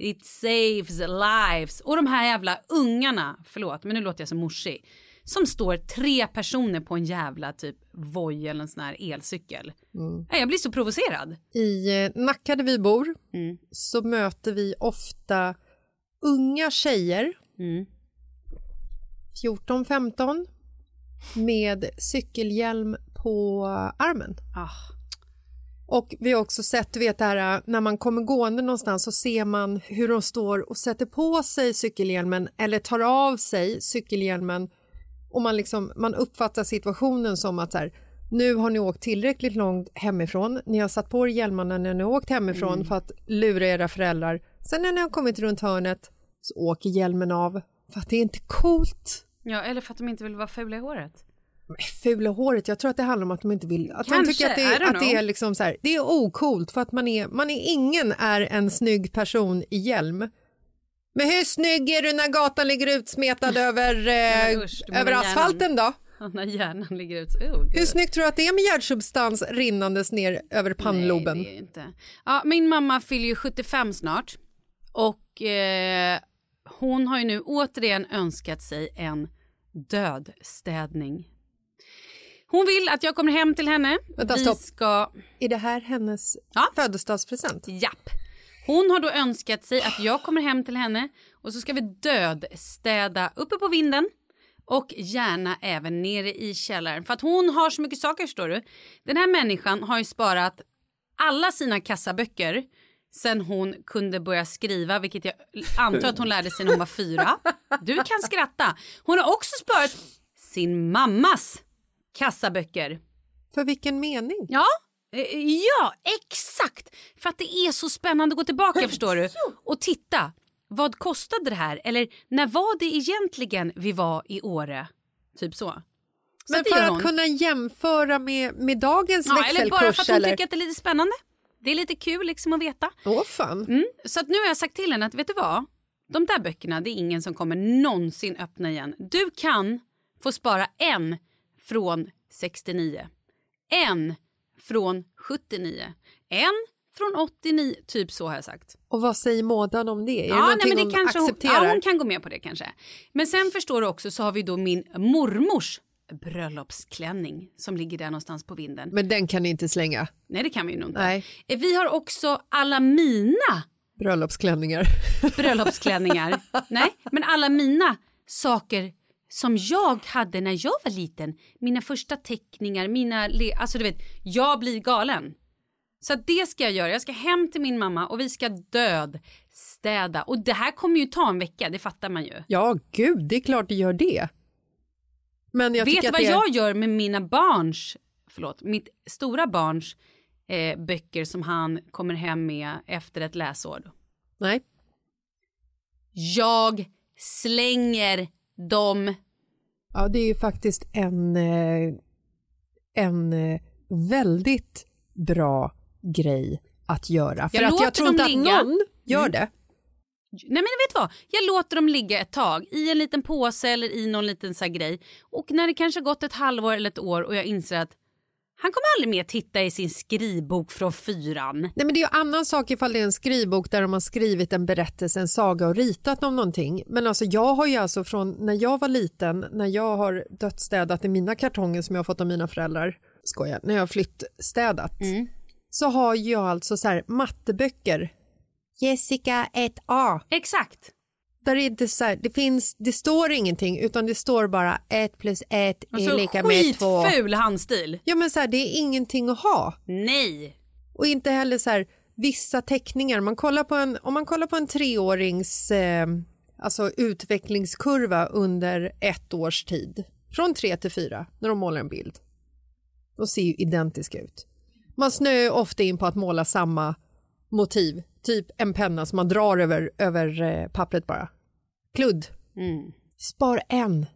It saves lives. Och de här jävla ungarna, förlåt men nu låter jag som morsig. Som står tre personer på en jävla typ Voi eller en sån här elcykel. Mm. Jag blir så provocerad. I eh, Nacka där vi bor Mm. så möter vi ofta unga tjejer, Mm. 14-15, med cykelhjälm på armen. Ah. Och vi har också sett, du vet det här äh, när man kommer gående någonstans så ser man hur de står och sätter på sig cykelhjälmen eller tar av sig cykelhjälmen och man, liksom, man uppfattar situationen som att så här, nu har ni åkt tillräckligt långt hemifrån, ni har satt på er hjälmarna när ni har åkt hemifrån för att lura era föräldrar. Sen när ni har kommit runt hörnet så åker hjälmen av för att det är inte coolt. Ja, eller för att de inte vill vara fula i håret. Fula håret, jag tror att det handlar om att de inte vill, att de Kanske, tycker att det, att det är liksom så här, det är ocoolt för att man är, man är, ingen är en snygg person i hjälm. Men hur snygg är du när gatan ligger utsmetad över, eh, usch, över asfalten då? När hjärnan ligger ut. Oh, gud. Hur snyggt tror du att det är med hjärtsubstans rinnandes ner över pannloben? Nej, det är inte. Ja, min mamma fyller ju 75 snart och eh, hon har ju nu återigen önskat sig en dödstädning. Hon vill att jag kommer hem till henne. Vänta, Vi stopp. ska... Är det här hennes Ja. födelsedagspresent? Japp. Hon har då önskat sig att jag kommer hem till henne och så ska vi dödstäda uppe på vinden och gärna även nere i källaren. För att hon har så mycket saker förstår du. Den här människan har ju sparat alla sina kassaböcker sen hon kunde börja skriva, vilket jag antar att hon lärde sig när hon var fyra. Du kan skratta. Hon har också sparat sin mammas kassaböcker. För vilken mening? Ja, ja, exakt. För att det är så spännande att gå tillbaka förstår du. Och titta, vad kostade det här? Eller när var det egentligen vi var i Åre? Typ så. så Men för att kunna jämföra med, med dagens ja, Eller bara för växelkurs att hon eller? tycker att det är lite spännande. Det är lite kul liksom att veta. Åh fan. Mm. Så att nu har jag sagt till henne att vet du vad? De där böckerna det är ingen som kommer någonsin öppna igen. Du kan få spara en från 69. En från 79. En från 89. Typ så har jag sagt. Och vad säger Mådan om det? Är det Ja, någonting nej, men hon det kanske hon, accepterar? ja, hon kan gå med på det kanske. Men sen förstår du också så har vi då min mormors bröllopsklänning som ligger där någonstans på vinden. Men den kan ni inte slänga. Nej det kan vi ju inte. Nej. Eh, Vi har också alla mina Bröllopsklänningar. bröllopsklänningar. Nej, men alla mina saker som jag hade när jag var liten. Mina första teckningar, mina... Alltså du vet, jag blir galen. Så det ska jag göra. Jag ska hem till min mamma och vi ska dödstäda. Och det här kommer ju ta en vecka, det fattar man ju. Ja, gud, det är klart det gör det. Men jag Vet du vad är... jag gör med mina barns, förlåt, mitt stora barns eh, böcker som han kommer hem med efter ett läsår? Nej. Jag slänger dem. Ja, det är ju faktiskt en, eh, en eh, väldigt bra grej att göra. För Jag att jag tror inte att ligga. någon gör Mm. det. Nej men vet du vad? Jag låter dem ligga ett tag i en liten påse eller i någon liten så grej. Och när det kanske gått ett halvår eller ett år och jag inser att han kommer aldrig mer titta i sin skrivbok från fyran. Nej, men det är ju annan sak ifall det är en skrivbok där de har skrivit en berättelse, en saga och ritat om någonting. Men alltså jag har ju alltså från när jag var liten, när jag har dödsstädat i mina kartonger som jag har fått av mina föräldrar, skojar, när jag har flyttstädat, Mm. så har jag alltså så här matteböcker. Jessica 1A. Exakt. Det inte så här, det finns, det står ingenting utan det står bara 1 plus 1 är Alltså lika med 2. skitful handstil. Ja men så här, det är ingenting att ha. Nej. Och inte heller så här, vissa teckningar. Man kollar på en, om man kollar på en treårings eh, alltså utvecklingskurva under ett års tid, från tre till fyra, när de målar en bild. De ser ju identiska ut. Man snöar ofta in på att måla samma motiv, typ en penna som man drar över, över eh, pappret bara. Kludd. Mm. Spar en.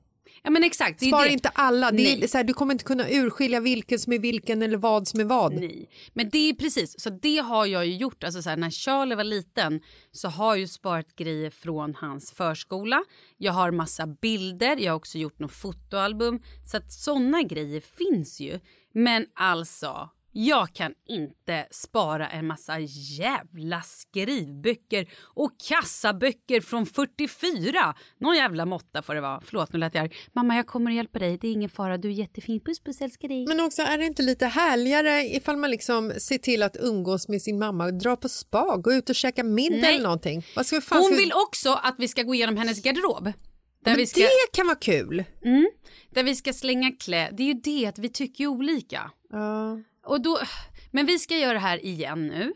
Ja men exakt. Spar inte alla. Är, så här, du kommer inte kunna urskilja vilken som är vilken eller vad som är vad. Nej, men det är precis så det har jag ju gjort. Alltså så här, när Charlie var liten så har jag ju sparat grejer från hans förskola. Jag har massa bilder, jag har också gjort något fotoalbum. Så att sådana grejer finns ju. Men alltså, jag kan inte spara en massa jävla skrivböcker och kassaböcker från 44. Någon jävla måtta får det vara. Förlåt, nu lät jag. Mamma, jag kommer att hjälpa dig. Det är ingen fara. Du är jättefin. Puss, puss, älskar dig. Men också är det inte lite härligare ifall man liksom ser till att umgås med sin mamma, dra på spa, gå ut och käka middag Nej. eller någonting? Vad ska vi fan Hon ska vi- vill också att vi ska gå igenom hennes garderob. Där, Men ska, det kan vara kul. mm, där vi ska slänga kläder. Det är ju det att vi tycker olika. Ja. Och då, men vi ska göra det här igen nu.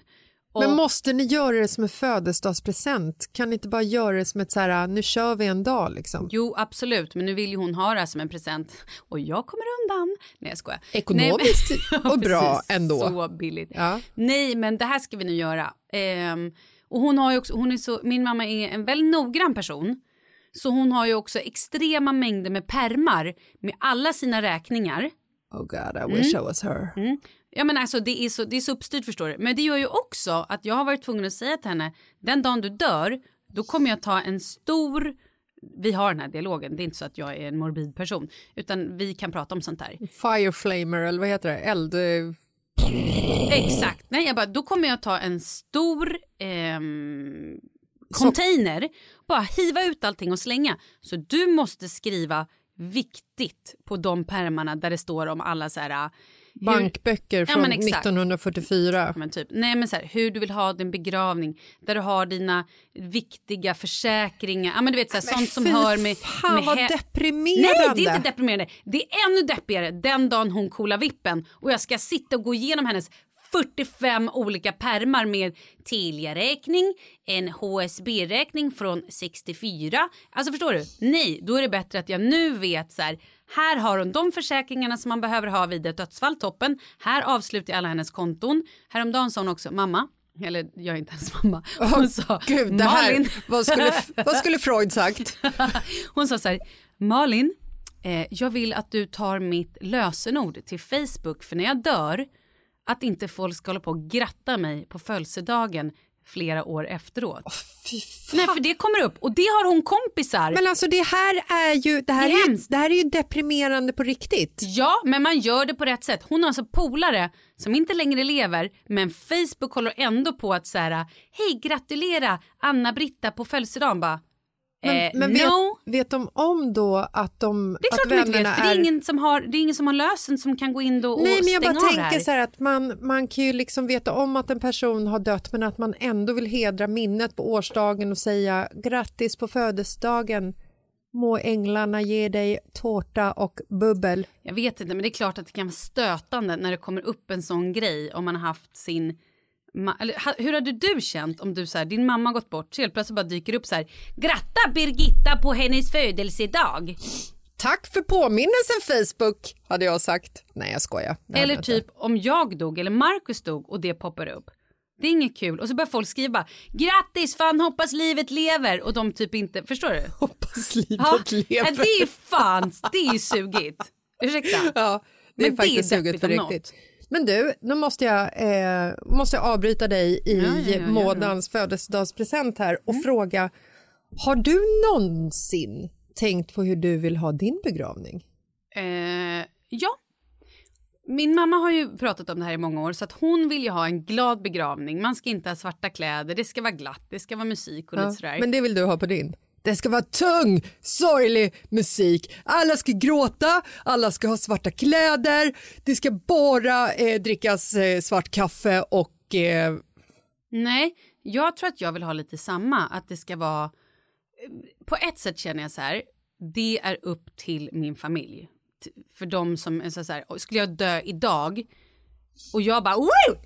Och, Men måste ni göra det som en födelsedagspresent? Kan ni inte bara göra det som ett så här, nu kör vi en dag liksom? Jo, absolut, men nu vill ju hon ha det här som en present. Och jag kommer undan. Nej, jag skojar. Ekonomiskt Nej, men- och bra ändå. Så billigt. Ja. Nej, men det här ska vi nu göra. Ehm, och hon har ju också, hon är så, min mamma är en väldigt noggrann person. Så hon har ju också extrema mängder med permar med alla sina räkningar. Oh god, I wish I was her. Ja men alltså det är, så, det är så uppstyrt förstår du. Men det gör ju också att jag har varit tvungen att säga till henne, den dagen du dör, då kommer jag ta en stor, vi har den här dialogen, det är inte så att jag är en morbid person, utan vi kan prata om sånt här. Fireflamer eller vad heter det? Eld... eh, Exakt, nej jag bara, då kommer jag ta en stor ehm, container, bara hiva ut allting och slänga. Så du måste skriva viktigt på de pärmarna där det står om alla så här Bankböcker Ja, från men exakt. 1944. Men typ, nej men så här, hur du vill ha din begravning, där du har dina viktiga försäkringar, ja men du vet så här, sånt som hör med... fan, med vad deprimerande. Nej det är inte deprimerande, det är ännu deppigare den dagen hon coolar vippen och jag ska sitta och gå igenom hennes 45 olika permar med Telia-räkning, en HSB-räkning från 64. Alltså förstår du? Nej, då är det bättre att jag nu vet så här. Här har hon de försäkringarna som man behöver ha vid ett dödsfall, toppen. Här avslutar jag alla hennes konton. Häromdagen sa hon också, mamma, eller jag är inte ens mamma. Hon sa, Gud, det här, Malin. vad, skulle, vad skulle Freud sagt? Hon sa så här, Malin, eh, jag vill att du tar mitt lösenord till Facebook för när jag dör, att inte folk ska hålla på och gratta mig på födelsedagen flera år efteråt. Fy Nej, för det kommer upp och det har hon kompisar. Men alltså det här är ju, det här Det är ju, det här är ju deprimerande på riktigt. Ja, men man gör det på rätt sätt. Hon har alltså polare som inte längre lever, men Facebook håller ändå på att så här, hej gratulera Anna-Britta på födelsedagen bara. Men, eh, men vet, no. vet de om då att de Det är att klart de inte vet, för det är, ingen som har, det är ingen som har lösen som kan gå in då och Nej men jag bara tänker så här att man, man kan ju liksom veta om att en person har dött men att man ändå vill hedra minnet på årsdagen och säga grattis på födelsedagen. Må änglarna ge dig tårta och bubbel. Jag vet inte, men det är klart att det kan vara stötande när det kommer upp en sån grej om man har haft sin... Eller, ha, hur hade du känt om du så här, din mamma gått bort så helt plötsligt bara dyker upp så här Gratta Birgitta på hennes födelsedag. Tack för påminnelsen Facebook hade jag sagt. Nej jag skojar. Hade Eller jag typ inte. om jag dog eller Markus dog och det poppar upp. Det är inget kul. Och så börjar folk skriva grattis fan hoppas livet lever och de typ inte, förstår du? Hoppas livet Ja, lever. det är fan, det är ju sugigt. Ursäkta. Ja, det är Men det är faktiskt deppigt på riktigt. Men du, nu måste jag, eh, måste jag avbryta dig i Ja, ja, ja. Månadens födelsedagspresent här och fråga, har du någonsin tänkt på hur du vill ha din begravning? Eh, ja. Min mamma har ju pratat om det här i många år så att hon vill ju ha en glad begravning. Man ska inte ha svarta kläder, det ska vara glatt, det ska vara musik och lite sådär. men det vill du ha på din? Det ska vara tung, sorglig musik. Alla ska gråta, alla ska ha svarta kläder, det ska bara eh, drickas eh, svart kaffe och eh, Nej, jag tror att jag vill ha lite samma. Att det ska vara... Eh, på ett sätt känner jag så här, det är upp till min familj. För de som är så här, skulle jag dö idag och jag bara Woo!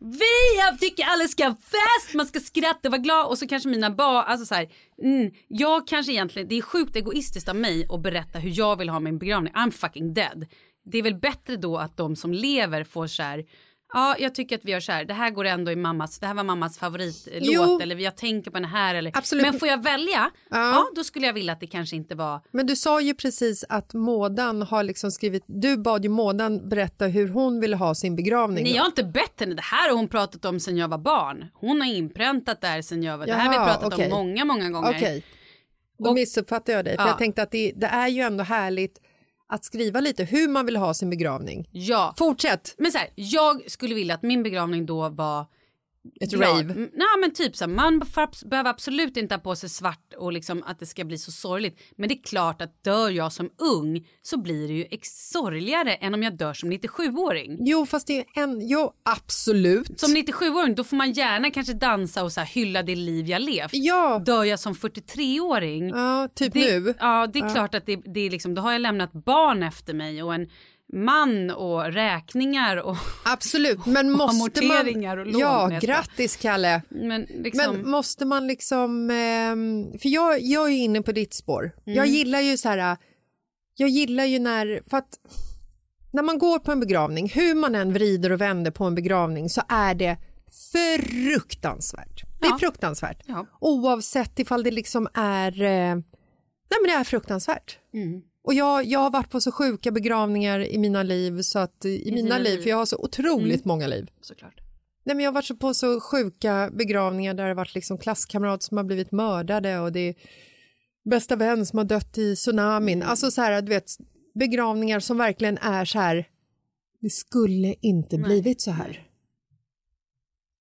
Vi tycker alla ska ha fest, man ska skratta och vara glad och så kanske mina barn, alltså så här, mm, jag kanske egentligen, det är sjukt egoistiskt av mig att berätta hur jag vill ha min begravning, I'm fucking dead. Det är väl bättre då att de som lever får så här, ja jag tycker att vi gör så här, det här går ändå i mammas, det här var mammas favoritlåt Jo. eller jag tänker på den här eller, Absolut. men får jag välja, ja. då skulle jag vilja att det kanske inte var Men du sa ju precis att Mådan har liksom skrivit, du bad ju Mådan berätta hur hon ville ha sin begravning. Nej jag har inte bett henne, det här har hon pratat om sen jag var barn. Hon har inpräntat det här sen jag var, det här har vi Jaha, pratat okej. om många, många gånger. Okej, då Och- missuppfattade jag dig. För Ja. jag tänkte att det, det är ju ändå härligt att skriva lite hur man vill ha sin begravning. Ja. Fortsätt! Men så här, jag skulle vilja att min begravning då var Ett glad. rave. Nej men typ så här, man behöver absolut inte ha på sig svart och liksom att det ska bli så sorgligt. Men det är klart att dör jag som ung så blir det ju sorgligare än om jag dör som 97-åring. Jo, fast det är en... Jo, absolut. Som 97-åring då får man gärna kanske dansa och så här, hylla det liv jag levt. Ja. Dör jag som 43-åring Ja, typ det, nu. Ja, det är klart att det, det är liksom, då har jag lämnat barn efter mig och en man och räkningar och Absolut, men måste amorteringar man... och lån. Ja, grattis Kalle. Men liksom, Men måste man liksom... ehm, för jag, jag är inne på ditt spår. Mm. Jag gillar ju så här... Jag gillar ju när... För att när man går på en begravning, hur man än vrider och vänder på en begravning så är det fruktansvärt. Det är Ja. fruktansvärt. Ja. Oavsett ifall det liksom är... Eh, nej men det är fruktansvärt. Mm. Och jag, jag har varit på så sjuka begravningar i mina liv, så att, i mina dina liv, liv. för jag har så otroligt många liv. såklart. Nej, men jag har varit så på så sjuka begravningar där det har varit liksom klasskamrat som har blivit mördade och det är bästa vän som har dött i tsunamin. Alltså så här, du vet, begravningar som verkligen är så här, det skulle inte blivit så här.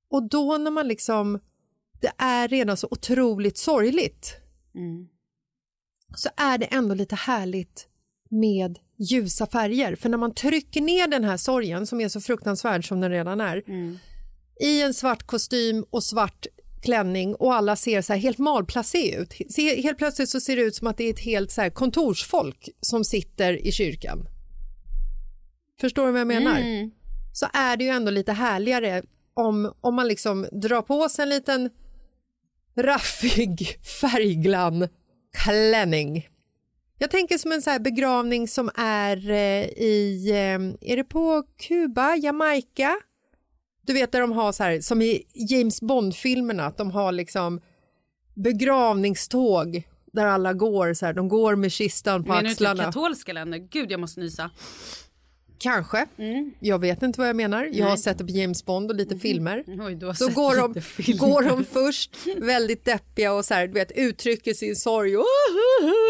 Och då när man liksom, det är redan så otroligt sorgligt så är det ändå lite härligt med ljusa färger. För när man trycker ner den här sorgen som är så fruktansvärd som den redan är i en svart kostym och svart klänning och alla ser så här helt malplacé ut. Helt plötsligt så ser det ut som att det är ett helt så här kontorsfolk som sitter i kyrkan. Förstår du vad jag menar? Så är det ju ändå lite härligare om, om man liksom drar på sig en liten raffig färgglann klänning. Jag tänker som en så här begravning som är eh, i, eh, är det på Kuba, Jamaica? Du vet där de har så här, som i James Bond-filmerna, att de har liksom begravningståg där alla går så här, de går med kistan på Menar du typ axlarna. katolska länder? Gud, jag måste nysa. Kanske. Jag vet inte vad jag menar. Jag har sett det på James Bond och lite filmer. Oj, du har Så går de, lite film. går de först väldigt deppiga och så här, du vet, uttrycker sin sorg. Oh,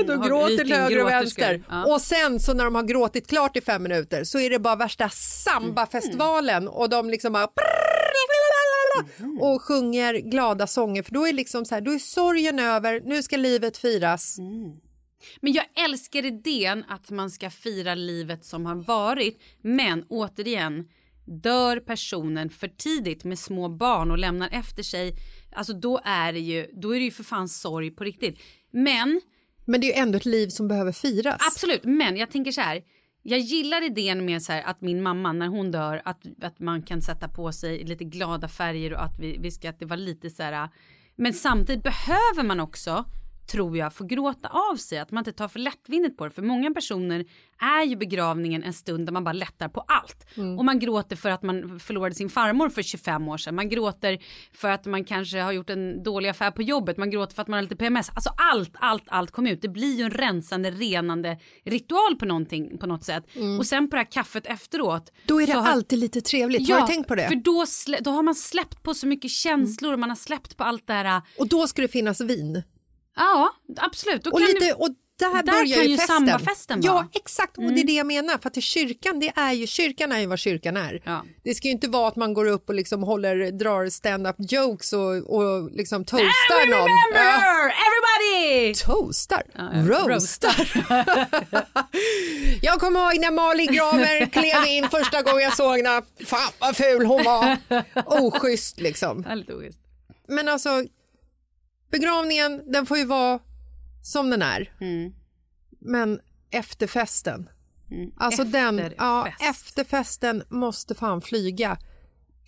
de Ja, gråter till höger och vänster. Ja. Och sen så när de har gråtit klart i fem minuter så är det bara värsta sambafestivalen och de liksom bara och sjunger glada sånger för då är liksom så här, då är sorgen över, nu ska livet firas. Men jag älskar idén att man ska fira livet som har varit. Men återigen, dör personen för tidigt med små barn och lämnar efter sig, alltså då är det ju, då är det ju för fan sorg på riktigt. Men Men det är ju ändå ett liv som behöver firas. Absolut, men jag tänker så här. Jag gillar idén med så här att min mamma när hon dör att, att man kan sätta på sig lite glada färger och att vi, vi ska att det var lite så här. Men samtidigt behöver man också tror jag få gråta av sig att man inte tar för lättvindigt på det för många personer är ju begravningen en stund där man bara lättar på allt och man gråter för att man förlorade sin farmor för 25 år sedan man gråter för att man kanske har gjort en dålig affär på jobbet man gråter för att man har lite PMS alltså allt allt allt kom ut det blir ju en rensande renande ritual på någonting på något sätt och sen på det här kaffet efteråt Då är det har- alltid lite trevligt. har du tänkt på det? för då, slä, då har man släppt på så mycket känslor och man har släppt på allt det här. Och då ska det finnas vin. Ja, absolut. Och, lite, och där, där börjar kan ju ju festen. sambafesten Ja, vara. Mm. exakt. Och det är det jag menar. För att kyrkan, det är ju, kyrkan är ju vad kyrkan är. Ja. Det ska ju inte vara att man går upp och liksom håller, drar stand-up jokes och, och liksom toastar And någon. remember, Ja, everybody! toastar? ja. Roastar? jag kommer ihåg när Malin Gramer klev in första gången jag såg henne. Fan vad ful hon var. Oschysst liksom. Ja, oschysst. Men alltså, begravningen den får ju vara som den är. Mm. Men efterfesten. Alltså den, ja, Efterfest. efterfesten måste fan flyga.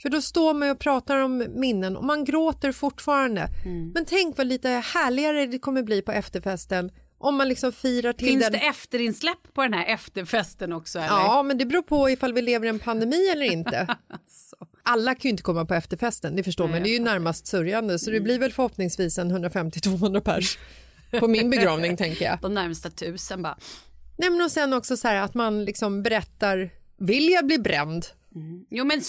För då står man och pratar om minnen och man gråter fortfarande. Mm. Men tänk vad lite härligare det kommer bli på efterfesten om man liksom firar till Finns den. det efterinsläpp på den här efterfesten också? Eller? Ja, men det beror på ifall vi lever i en pandemi eller inte. Alla kan ju inte komma på efterfesten, det förstår man. Det är ju närmast sörjande, så det blir väl förhoppningsvis en 150-200 pers på min begravning tänker jag. De närmsta tusen bara. Nej, men och sen också så här att man liksom berättar, vill jag bli bränd? Jo men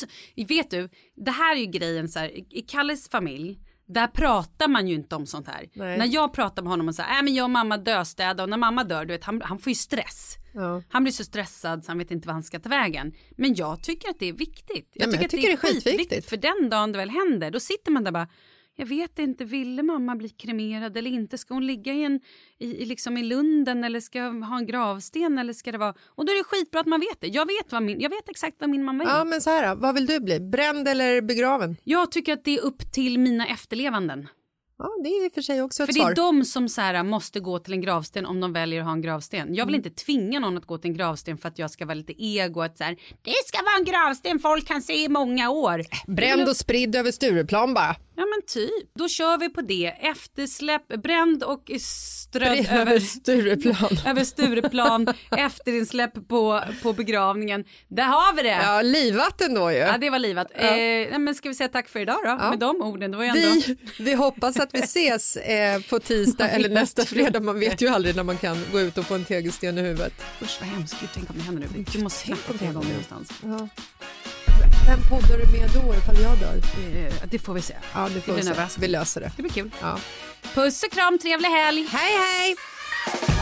vet du, det här är ju grejen så här, i Kalles familj, där pratar man ju inte om sånt här. Nej. När jag pratar med honom och säger, äh, men jag och mamma döstäda och när mamma dör, du vet, han, han får ju stress. Ja. Han blir så stressad så han vet inte vad han ska ta vägen. Men jag tycker att det är viktigt. Jag men jag tycker, tycker att det är det är skitviktigt. skitviktigt. För den dagen det väl händer, då sitter man där bara, jag vet inte, ville mamma bli kremerad eller inte? Ska hon ligga i, en, i, liksom i lunden eller ska jag ha en gravsten eller ska det vara... Och då är det skitbra att man vet det. Jag vet, vad min, jag vet exakt vad min mamma vill. Ja, men så här, vad vill du bli? Bränd eller begraven? Jag tycker att det är upp till mina efterlevanden. Ja, det är i och för sig också ett För det svar. är de som så här, måste gå till en gravsten om de väljer att ha en gravsten. Jag vill Mm. inte tvinga någon att gå till en gravsten för att jag ska vara lite ego. Att så här, det ska vara en gravsten folk kan se i många år. Bränd och spridd över Stureplan bara. Ja men typ. Då kör vi på det. Eftersläpp, bränd och strödd över över Stureplan. över Stureplan, efterinsläpp på, på begravningen. Där har vi det. Ja. Ja, livvatten då ju. det var livat. Eh, nej, men ska vi säga tack för idag då? Med de orden. Det var ju ändå... Vi, vi hoppas att vi ses eh, på tisdag eller nästa fredag. Man vet ju aldrig när man kan gå ut och få en tegelsten i huvudet. Usch vad hemskt. Gud, tänk om det händer nu. Du måste knacka tre gånger någonstans. Vem poddar du med då ifall jag dör? Eh, det får vi se. Ja, det får vi en se. Vi löser det. Det blir kul. Ja. Puss och kram, trevlig helg! Hej, hej!